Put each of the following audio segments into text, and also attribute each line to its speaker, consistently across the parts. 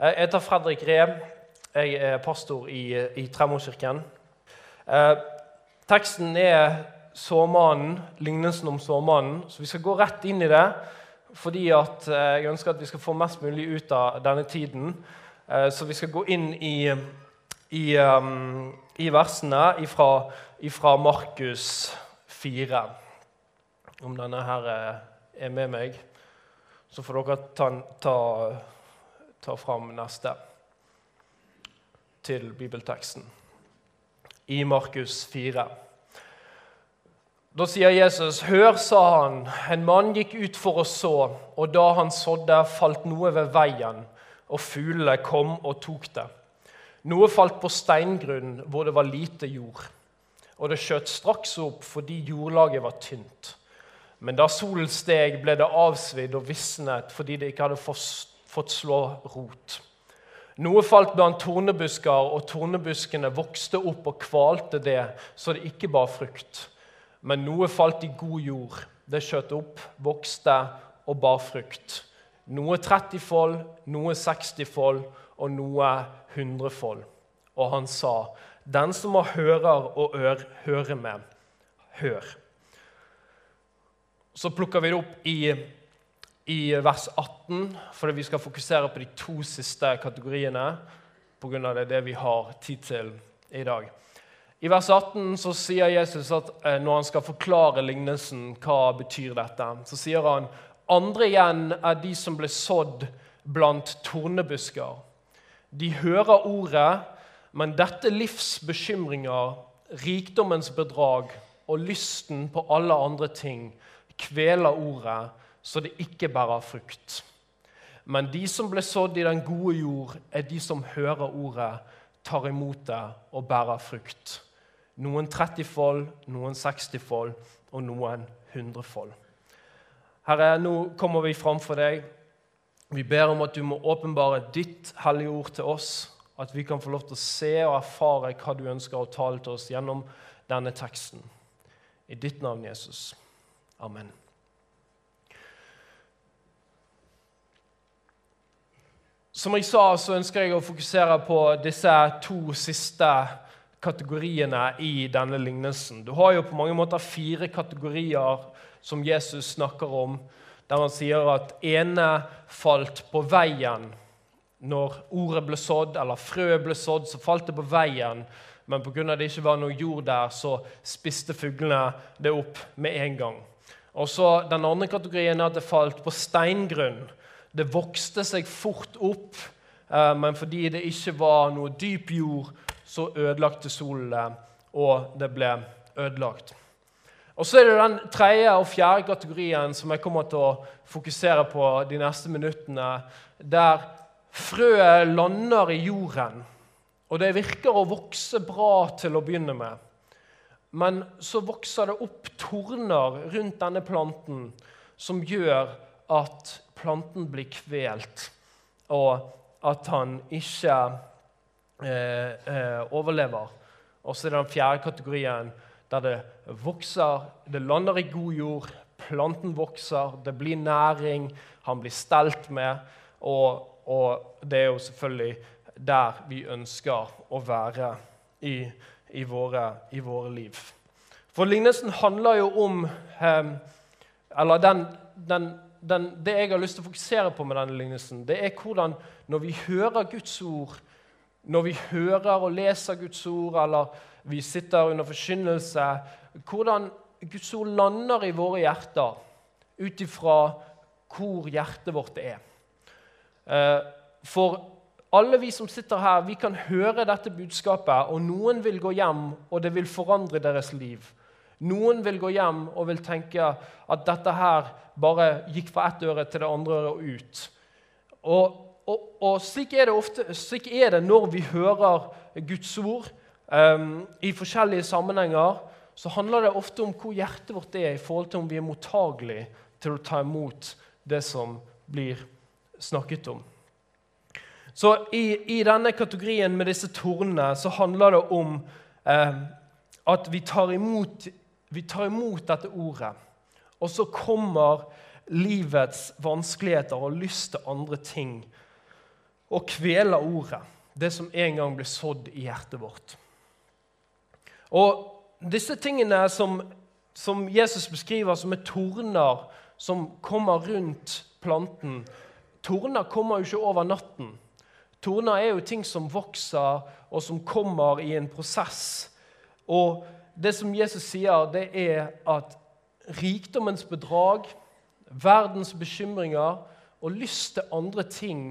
Speaker 1: Jeg heter Fredrik Ree. Jeg er pastor i, i Tremorkirken. Eh, teksten er såmannen, lignelsen om såmannen, så vi skal gå rett inn i det. Fordi eh, jeg ønsker at vi skal få mest mulig ut av denne tiden. Eh, så vi skal gå inn i, i, um, i versene fra Markus 4. Om denne her eh, er med meg, så får dere ta, ta ta fram neste til bibelteksten. I Markus 4. Da sier Jesus, 'Hør', sa han, 'en mann gikk ut for å så', og da han sådde, falt noe ved veien, og fuglene kom og tok det. Noe falt på steingrunn hvor det var lite jord, og det skjøt straks opp fordi jordlaget var tynt. Men da solen steg, ble det avsvidd og visnet fordi det ikke hadde forstått fått slå rot. Noe falt blant tornebusker, og tornebuskene vokste opp og kvalte det, så det ikke bar frukt. Men noe falt i god jord. Det skjøt opp, vokste og bar frukt. Noe 30-fold, noe 60-fold og noe 100-fold. Og han sa, 'Den som har hører og ør, hører med. Hør.' Så plukker vi det opp i i vers 18, fordi vi skal fokusere på de to siste kategoriene pga. det, det vi har tid til i dag. I vers 18 så sier Jesus at eh, når han skal forklare lignelsen, hva betyr dette, så sier han andre igjen er de som ble sådd blant tornebusker. De hører ordet, men dette livs bekymringer, rikdommens bedrag og lysten på alle andre ting kveler ordet, så det ikke bærer frukt. Men de som ble sådd i den gode jord, er de som hører ordet, tar imot det og bærer frukt. Noen 30-fold, noen 60-fold og noen 100-fold. Herre, nå kommer vi framfor deg. Vi ber om at du må åpenbare ditt hellige ord til oss, at vi kan få lov til å se og erfare hva du ønsker å tale til oss gjennom denne teksten. I ditt navn, Jesus. Amen. Som jeg sa, så ønsker jeg å fokusere på disse to siste kategoriene i denne lignelsen. Du har jo på mange måter fire kategorier som Jesus snakker om, der han sier at ene falt på veien. Når ordet ble sådd, eller frøet ble sådd, så falt det på veien. Men pga. det ikke var noe jord der, så spiste fuglene det opp med en gang. Og så Den andre kategorien er at det falt på steingrunn. Det vokste seg fort opp, eh, men fordi det ikke var noe dyp jord, så ødelagte solen det, og det ble ødelagt. Og Så er det den tredje og fjerde kategorien som jeg kommer til å fokusere på de neste minuttene, der frøet lander i jorden, og det virker å vokse bra til å begynne med. Men så vokser det opp torner rundt denne planten som gjør at planten blir kvelt, og at han ikke eh, eh, overlever. Og så er det den fjerde kategorien der det vokser, det lander i god jord, planten vokser, det blir næring, han blir stelt med. Og, og det er jo selvfølgelig der vi ønsker å være i, i, våre, i våre, liv. For lignelsen handler jo om eh, Eller den, den den, det jeg har lyst til å fokusere på med denne lignelsen, det er hvordan når vi hører Guds ord, når vi hører og leser Guds ord, eller vi sitter under forkynnelse, hvordan Guds ord lander i våre hjerter ut ifra hvor hjertet vårt er. Eh, for alle vi som sitter her, vi kan høre dette budskapet, og noen vil gå hjem, og det vil forandre deres liv. Noen vil gå hjem og vil tenke at dette her bare gikk fra ett øre til det andre øret og ut. Og, og, og slik, er ofte, slik, er det når vi hører Guds ord um, i forskjellige sammenhenger. Så handler det ofte om hvor hjertet vårt er i forhold til om vi er mottagelige til å ta imot det som blir snakket om. Så i, i denne kategorien med disse tornene så handler det om eh, at vi tar imot vi tar imot dette ordet, og så kommer livets vanskeligheter og lyst til andre ting. og kveler ordet, det som en gang ble sådd i hjertet vårt. Og disse tingene som, som Jesus beskriver som er torner som kommer rundt planten Torner kommer jo ikke over natten. Torner er jo ting som vokser, og som kommer i en prosess. Og det som Jesus sier, det er at rikdommens bedrag, verdens bekymringer og lyst til andre ting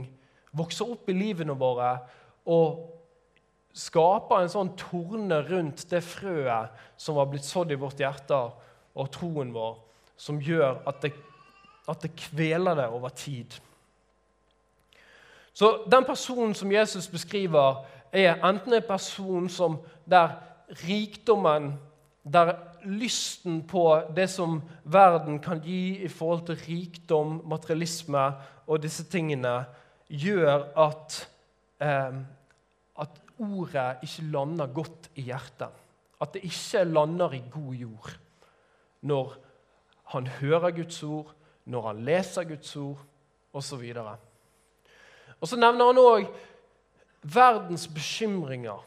Speaker 1: vokser opp i livene våre og skaper en sånn torne rundt det frøet som var blitt sådd i vårt hjerte og troen vår, som gjør at det, at det kveler det over tid. Så den personen som Jesus beskriver, er enten en person som der rikdommen, der lysten på det som verden kan gi i forhold til rikdom, materialisme og disse tingene, gjør at, eh, at ordet ikke lander godt i hjertet. At det ikke lander i god jord når han hører Guds ord, når han leser Guds ord osv. Og, og så nevner han òg verdens bekymringer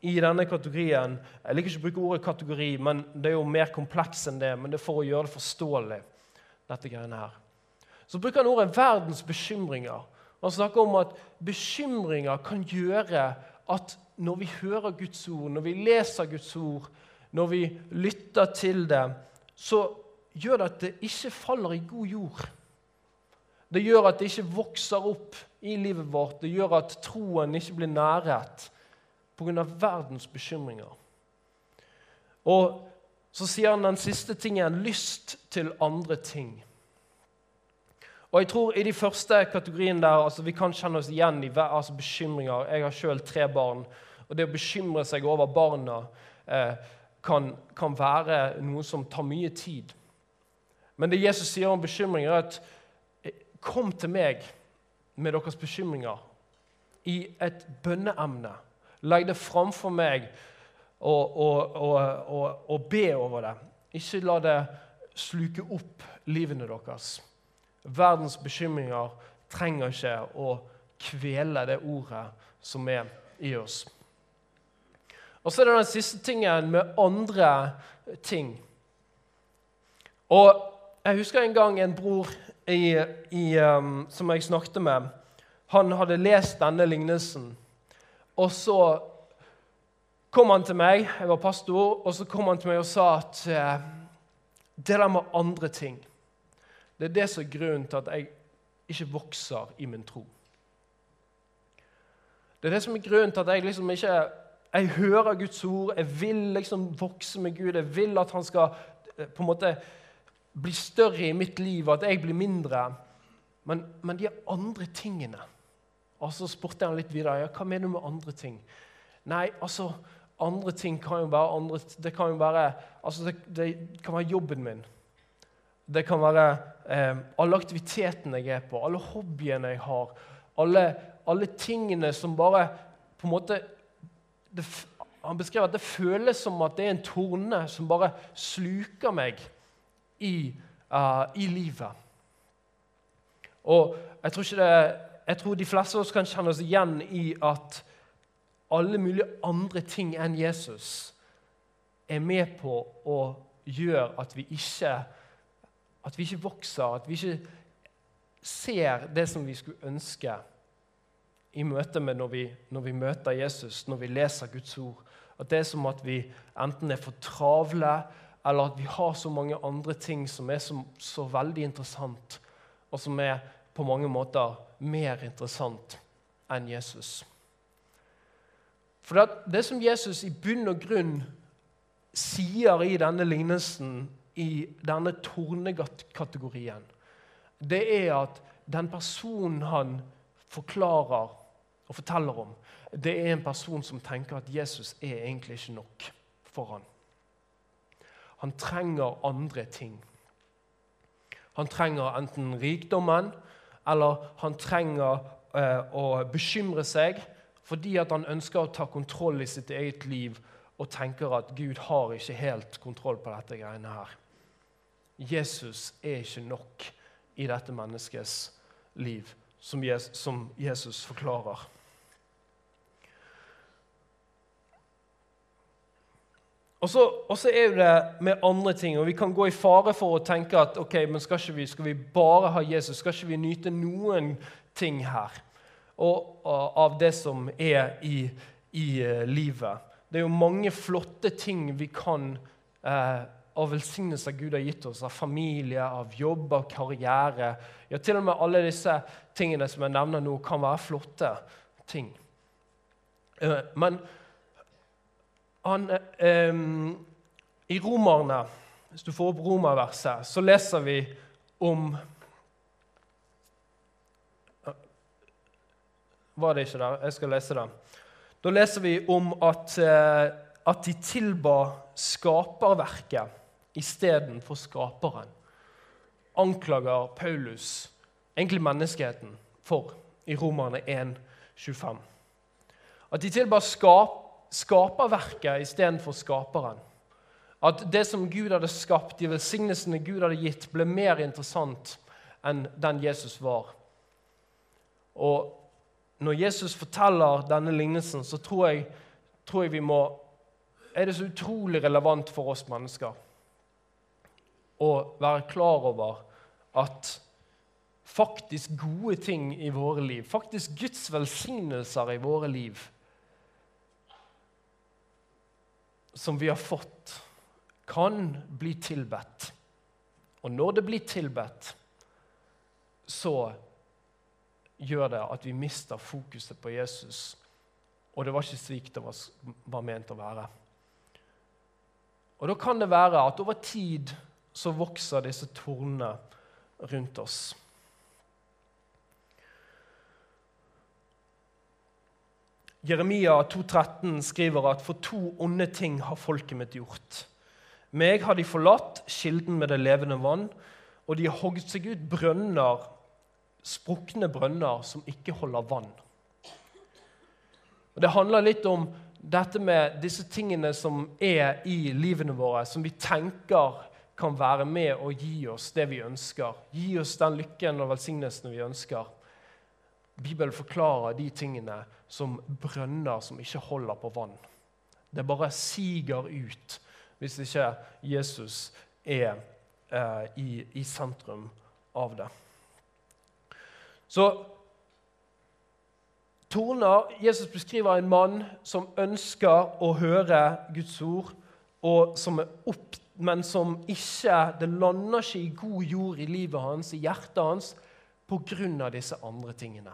Speaker 1: i denne kategorien. Jeg liker ikke å bruke ordet kategori, men det er jo mer kompleks enn det. Men det er for å gjøre det forståelig. dette greiene her. Så bruker han ordet 'verdens bekymringer'. Han snakker om at bekymringer kan gjøre at når vi hører Guds ord, når vi leser Guds ord, når vi lytter til det, så gjør det at det ikke faller i god jord. Det gjør at det ikke vokser opp i livet vårt. Det gjør at troen ikke blir næret pga. verdens bekymringer. Og så sier han den siste tingen lyst til andre ting. Og jeg tror I de første kategoriene der, altså vi kan kjenne oss igjen i altså bekymringer. Jeg har sjøl tre barn. og Det å bekymre seg over barna eh, kan, kan, være noe som tar mye tid. Men det Jesus sier om bekymringer, er at Kom til meg med deres bekymringer i et bønneemne. Legg det framfor meg og, og, og, og, be over det. Ikke la det sluke opp livene deres. Verdens bekymringer trenger ikke å kvele det ordet som er i oss. Og så er det den siste tingen med andre ting. Og Jeg husker en gang en bror i, i, um, som jeg snakket med, han hadde lest denne lignelsen. Og så kom han til meg, jeg var pastor, og så kom han til meg og sa at uh, det der med andre ting Det er det som er grunnen til at jeg ikke vokser i min tro. Det er det som er grunnen til at jeg liksom ikke jeg hører Guds ord, jeg vil liksom vokse med Gud. Jeg vil at han skal eh, på en måte bli større i mitt liv, at jeg blir mindre. Men, men de andre tingene Og så spurte jeg han litt videre. ja, Hva mener du med andre ting? Nei, altså, andre ting kan jo være andre, Det kan jo være altså det, det kan være jobben min. Det kan være eh, alle aktivitetene jeg er på, alle hobbyene jeg har. Alle, alle tingene som bare på en måte det, Han beskrev at det føles som at det er en torne som bare sluker meg i, uh, i livet. Og jeg tror, ikke det, jeg tror, de fleste av oss kan kjenne oss igjen i at alle mulige andre ting enn Jesus er med på å gjøre at vi ikke, at vi ikke vokser, at vi ikke ser det som vi skulle ønske i møte med når vi, når vi møter Jesus, når vi leser Guds ord. At det er som at vi enten er for travle eller at vi har så mange andre ting som er så, så veldig interessant, og som er på mange måter mer interessant enn Jesus. For det, som Jesus i bunn og grunn sier i denne lignelsen, i denne tornekategorien, det er at den personen han forklarer og forteller om, det er en person som tenker at Jesus er egentlig ikke nok for han. Han trenger andre ting. Han trenger enten rikdommen, eller han trenger eh, å bekymre seg fordi han ønsker å ta kontroll i sitt eget liv og tenker at Gud har ikke helt kontroll på dette greiene her. Jesus er ikke nok i dette menneskets liv. som Jesus forklarer. Og så, og så, er det med andre ting, og vi kan gå i fare for å tenke at ok, men skal, ikke vi, skal vi bare ha Jesus? Skal ikke vi nyte noen ting her og, og av det som er i, i uh, livet? Det er jo mange flotte ting vi kan uh, av velsignelser Gud har gitt oss, av familie, av jobb, av karriere. Ja, til og med alle disse tingene som jeg nevner nå, kan være flotte ting. Uh, men han, um, I Romerne, hvis du får opp romerverset, så leser vi om Var det ikke der? Jeg skal lese det. Da leser vi om at, eh, at de tilba skaperverket istedenfor skaperen. Anklager Paulus egentlig menneskeheten for i Romerne 1, 25. At de tilba skap, skaperverket istedenfor skaperen. At det som Gud hadde skapt, de velsignelsene Gud hadde gitt, ble mer interessant enn den Jesus var. Og når Jesus forteller denne lignelsen, så tror jeg, tror jeg vi må er det så utrolig relevant for oss mennesker å være klar over at faktisk gode ting i våre liv, faktisk Guds velsignelser i våre liv, som vi har fått, kan bli tilbedt. Og når det blir tilbedt, så gjør det at vi mister fokuset på Jesus. Og det var ikke slik det var, var ment å være. Og Da kan det være at over tid så vokser disse tornene rundt oss. Jeremia 2,13 skriver at for to onde ting har folket mitt gjort. Meg har de forlatt, kilden med det levende vann, og de har hogd seg ut brønner, sprukne brønner som ikke holder vann. Og Det handler litt om dette med disse tingene som er i livene våre, som vi tenker kan være med og gi oss det vi ønsker. Gi oss den lykken og velsignelsen vi ønsker. Bibelen forklarer de tingene som brønner som ikke holder på vann. Det bare siger ut hvis ikke Jesus er eh, i, i, sentrum av det. Så torner Jesus beskriver en mann som ønsker å høre Guds ord, som opp, men som ikke Det lander ikke i god jord i livet hans, i hjertet hans, pga. disse andre tingene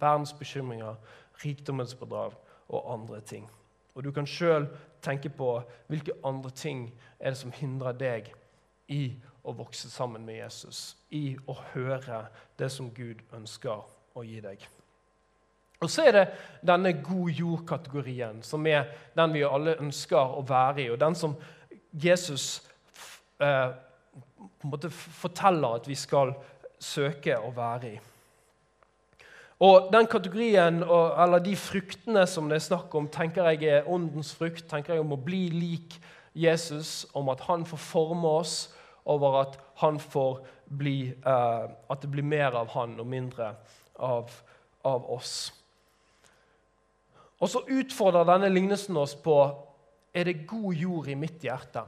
Speaker 1: verdens bekymringer, rikdommens bedrag og andre ting. Og Du kan sjøl tenke på hvilke andre ting er det som hindrer deg i å vokse sammen med Jesus, i å høre det som Gud ønsker å gi deg. Og Så er det denne god jord-kategorien, som er den vi alle ønsker å være i, og den som Jesus eh, på en måte forteller at vi skal søke å være i. Og den kategorien, eller De fruktene som det er snakk om, tenker jeg er åndens frukt. tenker jeg om å bli lik Jesus, om at han får forme oss, over at, bli, eh, at det blir mer av han og mindre av, av oss. Og så utfordrer denne lignelsen oss på er det god jord i mitt hjerte.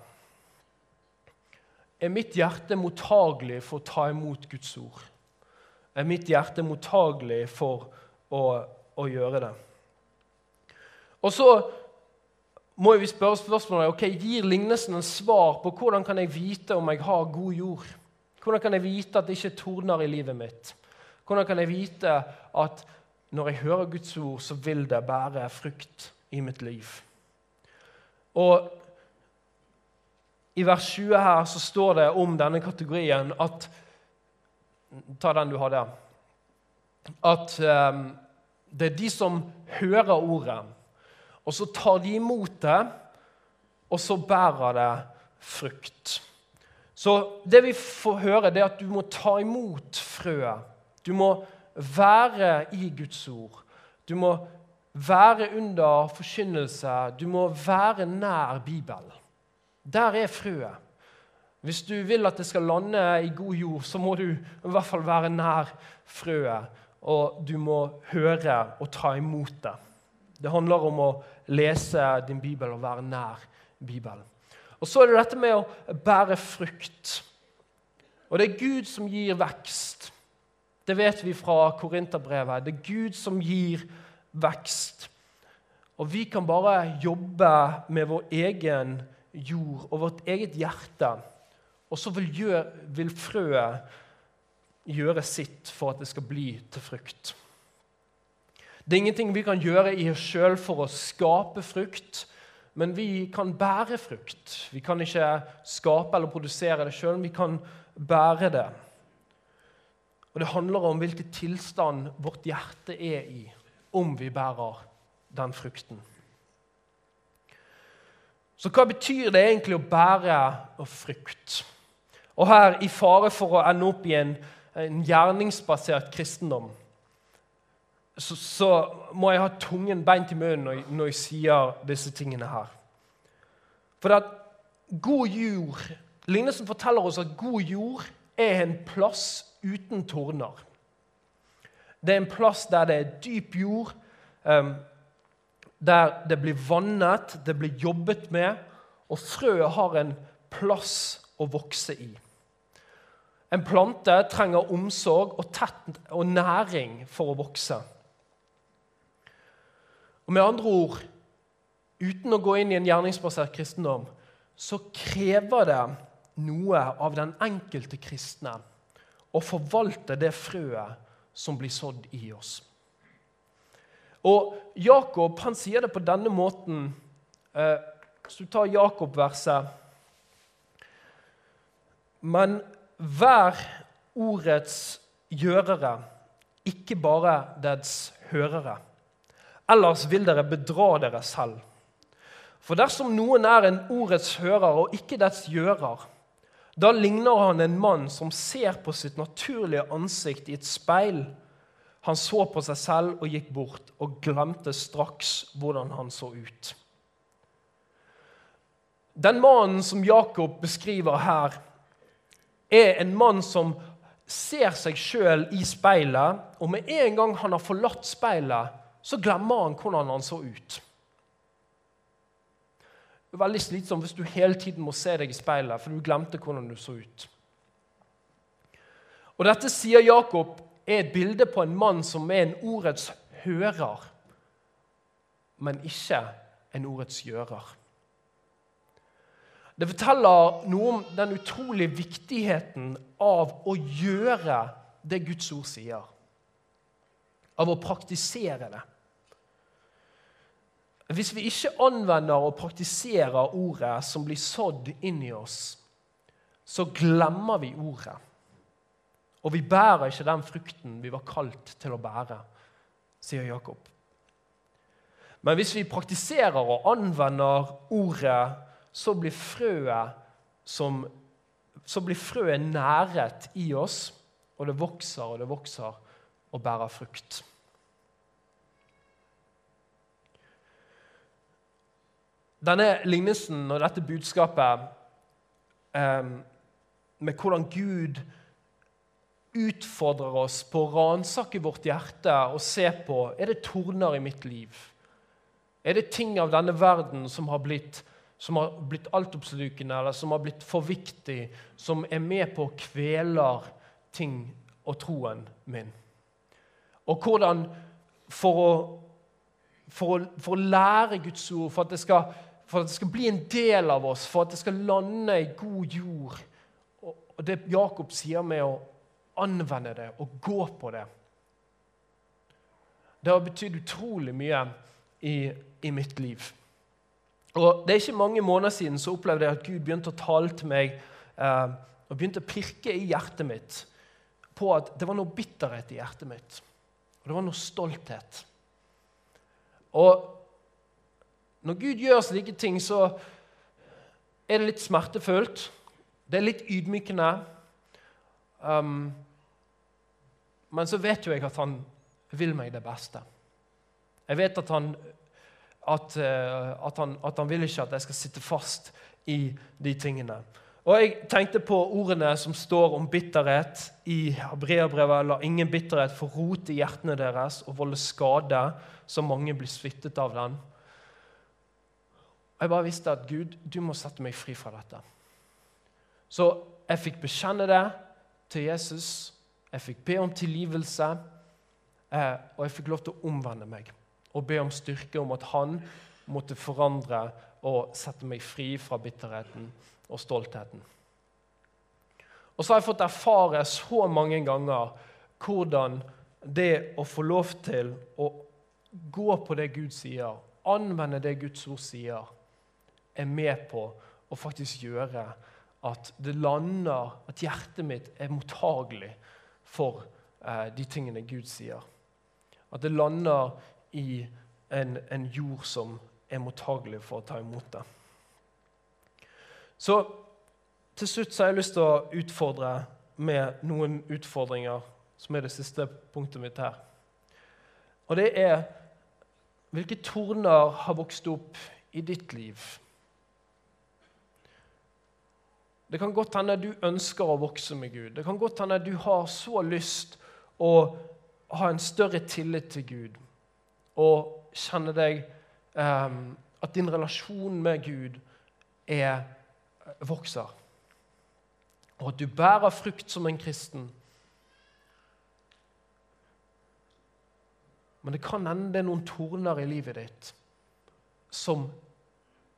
Speaker 1: Er mitt hjerte mottagelig for å ta imot Guds ord? Er mitt hjerte mottagelig for å, å gjøre det. Og så må vi spørre spørsmålet ok, gir lignelsen en svar på hvordan kan jeg vite om jeg har god jord. Hvordan kan jeg vite at det ikke tordner i livet mitt? Hvordan kan jeg vite at når jeg hører Guds ord, så vil det bære frukt i mitt liv? Og I vers 20 her så står det om denne kategorien at Ta den du hadde. At eh, det er de som hører ordet, og så tar de imot det, og så bærer det frukt. Så det vi får høre, det er at du må ta imot frøet. Du må være i Guds ord. Du må være under forkynnelse. Du må være nær Bibelen. Der er frøet. Hvis du vil at det skal lande i god jord, så må du i hvert fall være nær frøet, og du må høre og ta imot det. Det handler om å lese din bibel og være nær Bibelen. Og så er det dette med å bære frukt. Og det er Gud som gir vekst. Det vet vi fra Korinterbrevet. Det er Gud som gir vekst. Og vi kan bare jobbe med vår egen jord og vårt eget hjerte. Og så vil, vil frøet gjøre sitt for at det skal bli til frukt. Det er ingenting vi kan gjøre i oss sjøl for å skape frukt, men vi kan bære frukt. Vi kan ikke skape eller produsere det sjøl, vi kan bære det. Og Det handler om hvilken tilstand vårt hjerte er i om vi bærer den frukten. Så hva betyr det egentlig å bære frukt? Og her, i fare for å ende opp i en, en gjerningsbasert kristendom, så, så, må jeg ha tungen beint i munnen når jeg, når jeg sier disse tingene her. For at god jord Lignelsen forteller oss at god jord er en plass uten torner. Det er en plass der det er dyp jord, um, der det blir vannet, det blir jobbet med, og frøet har en plass å vokse i. En plante trenger omsorg og, tett, og næring for å vokse. Og med andre ord, uten å gå inn i en gjerningsbasert kristendom, så krever det noe av den enkelte kristne å forvalte det frøet som blir sådd i oss. Og Jakob han sier det på denne måten. Eh, hvis du tar Jakob-verset Men vær ordets gjørere, ikke bare dets hørere. Ellers vil dere bedra dere selv. For dersom noen er en ordets hører og ikke dets gjører, da ligner han en mann som ser på sitt naturlige ansikt i et speil. Han så på seg selv og gikk bort, og glemte straks hvordan han så ut. Den mannen som Jakob beskriver her, er en mann som ser seg sjøl i speilet, og med en gang han har forlatt speilet, så glemmer han hvordan han så ut veldig slitsomt hvis du hele tiden må se deg i speilet, for du glemte hvordan du så ut. Og Dette sier Jakob er et bilde på en mann som er en ordets hører, men ikke en ordets gjører. Det forteller noe om den utrolige viktigheten av å gjøre det Guds ord sier. Av å praktisere det. Hvis vi ikke anvender og praktiserer ordet som blir sådd inn i oss, så glemmer vi ordet. Og vi bærer ikke den frukten vi var kalt til å bære, sier Jakob. Men hvis vi praktiserer og anvender ordet, så blir frøet, som, så blir frøet næret i oss, og det vokser og det vokser og bærer frukt. Denne lignelsen og dette budskapet eh, med hvordan Gud utfordrer oss på å ransake vårt hjerte og se på er det torner i mitt liv. Er det ting av denne verden som har blitt, som har blitt altoppslukende, eller som har blitt for viktig, som er med på å kveler ting og troen min? Og hvordan, for å, for å, for å lære Guds ord, for at det skal for at det skal bli en del av oss, for at det skal lande i god jord. Og det Jakob sier med å anvende det og gå på det Det har betydd utrolig mye i, i, mitt liv. Og Det er ikke mange måneder siden så opplevde jeg at Gud begynte å tale til meg eh, og begynte å pirke i hjertet mitt på at det var noe bitterhet i hjertet mitt. Og det var noe stolthet. Og når Gud gjør slike ting, så er det litt smertefullt. Det er litt ydmykende. Um, men så vet jo jeg at han vil meg det beste. Jeg vet at han, at, uh, at han, at han vil ikke at jeg skal sitte fast i de tingene. Og Jeg tenkte på ordene som står om bitterhet i Hebreabrevet. La ingen bitterhet få rot i hjertene deres og volde skade, så mange blir smittet av den. Og Jeg bare visste at Gud, du må sette meg fri fra dette. Så jeg fikk bekjenne det til Jesus. Jeg fikk be om tilgivelse, eh, og jeg fikk lov til å omvende meg og be om styrke om at han måtte forandre og sette meg fri fra bitterheten og stoltheten. Og så har jeg fått erfare så mange ganger hvordan det å få lov til å gå på det Gud sier, anvende det Guds ord sier, er med på å faktisk gjøre at det lander, at hjertet mitt er mottagelig for eh, de tingene Gud sier. At det lander i en, en jord som er mottagelig for å ta imot det. Så til slutt så har jeg lyst til å utfordre med noen utfordringer, som er det siste punktet mitt her. Og det er hvilke torner har vokst opp i ditt liv? Det kan godt hende du ønsker å vokse med Gud. Det kan godt hende du har så lyst å ha en større tillit til Gud og kjenne deg um, At din relasjon med Gud er, vokser. Og at du bærer frukt som en kristen. Men det kan hende det er noen torner i livet ditt som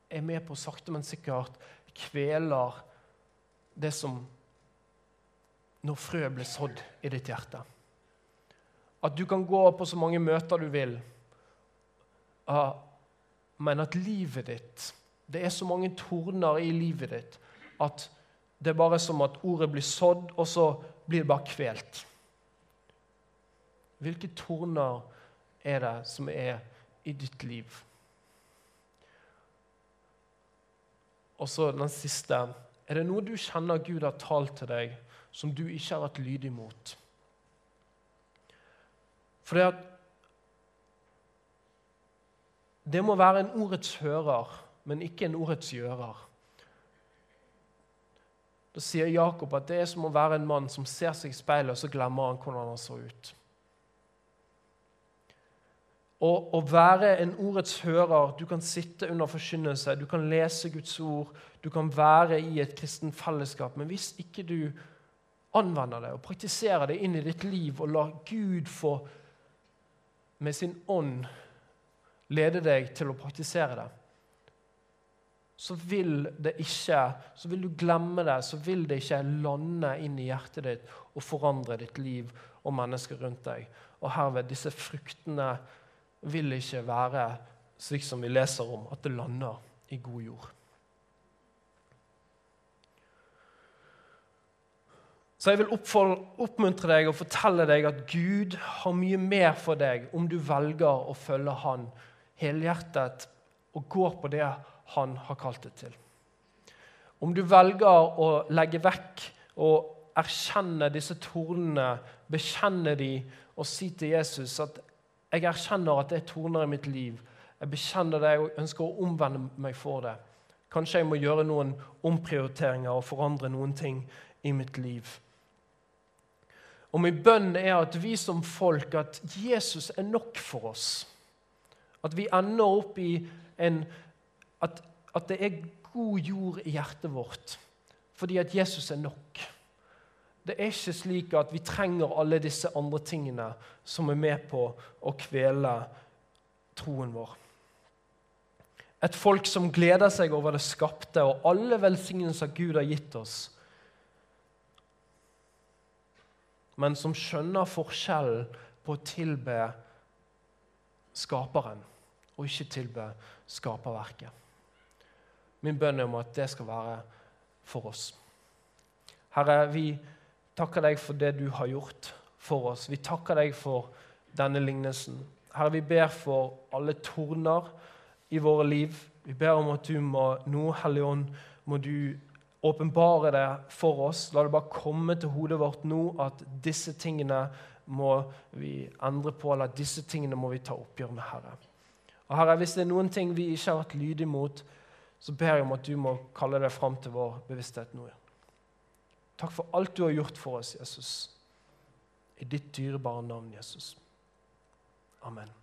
Speaker 1: er med på sakte, men sikkert kveler det som når frøet blir sådd i ditt hjerte. At du kan gå på så mange møter du vil, men at livet ditt Det er så mange torner i livet ditt at det er bare som at ordet blir sådd, og så blir det bare kvelt. Hvilke torner er det som er i ditt liv? Og så den siste. Er det noe du kjenner Gud har talt til deg, som du ikke har vært lydig mot? For det, det må være en ordets hører, men ikke en ordets gjører. Da sier Jakob at det er som å være en mann som ser seg i speilet, og så glemmer han hvordan han så ut. Og å være en ordets hører Du kan sitte under forkynnelse, du kan lese Guds ord, du kan være i et kristent fellesskap. Men hvis ikke du anvender det og praktiserer det inn i ditt liv og lar Gud få med sin ånd lede deg til å praktisere det, så vil det ikke, så vil du glemme det, så vil det ikke lande inn i hjertet ditt og forandre ditt liv og mennesker rundt deg. Og herved, disse fruktene vil ikke være slik som vi leser om, at det lander i god jord. Så jeg vil oppmuntre deg og fortelle deg at Gud har mye mer for deg om du velger å følge Han helhjertet og går på det Han har kalt det til. Om du velger å legge vekk og erkjenne disse tornene, bekjenne de og si til Jesus at jeg erkjenner at det er torner i mitt liv. Jeg bekjenner det og ønsker å omvende meg for det. Kanskje jeg må gjøre noen omprioriteringer og forandre noen ting i mitt liv. Og min bønn er at vi som folk, at Jesus er nok for oss. At vi ender opp i en at, at det er god jord i hjertet vårt fordi at Jesus er nok. Det er ikke slik at vi trenger alle disse andre tingene som er med på å kvele troen vår. Et folk som gleder seg over det skapte og alle velsignelser Gud har gitt oss, men som skjønner forskjellen på å tilbe skaperen og ikke tilbe skaperverket. Min bønn er om at det skal være for oss. Herre, vi takker deg for det du har gjort for oss. Vi takker deg for denne lignelsen. Herre, vi ber for alle torner i våre liv. Vi ber om at du må nå, Hellige Ånd, må du åpenbare det for oss. La det bare komme til hodet vårt nå at disse tingene må vi endre på, eller disse tingene må vi ta oppgjør med, Herre. Og Herre, Hvis det er noen ting vi ikke har vært lydige mot, så ber jeg om at du må kalle det fram til vår bevissthet nå. Takk for alt du har gjort for oss, Jesus. I ditt dyrebare navn, Jesus. Amen.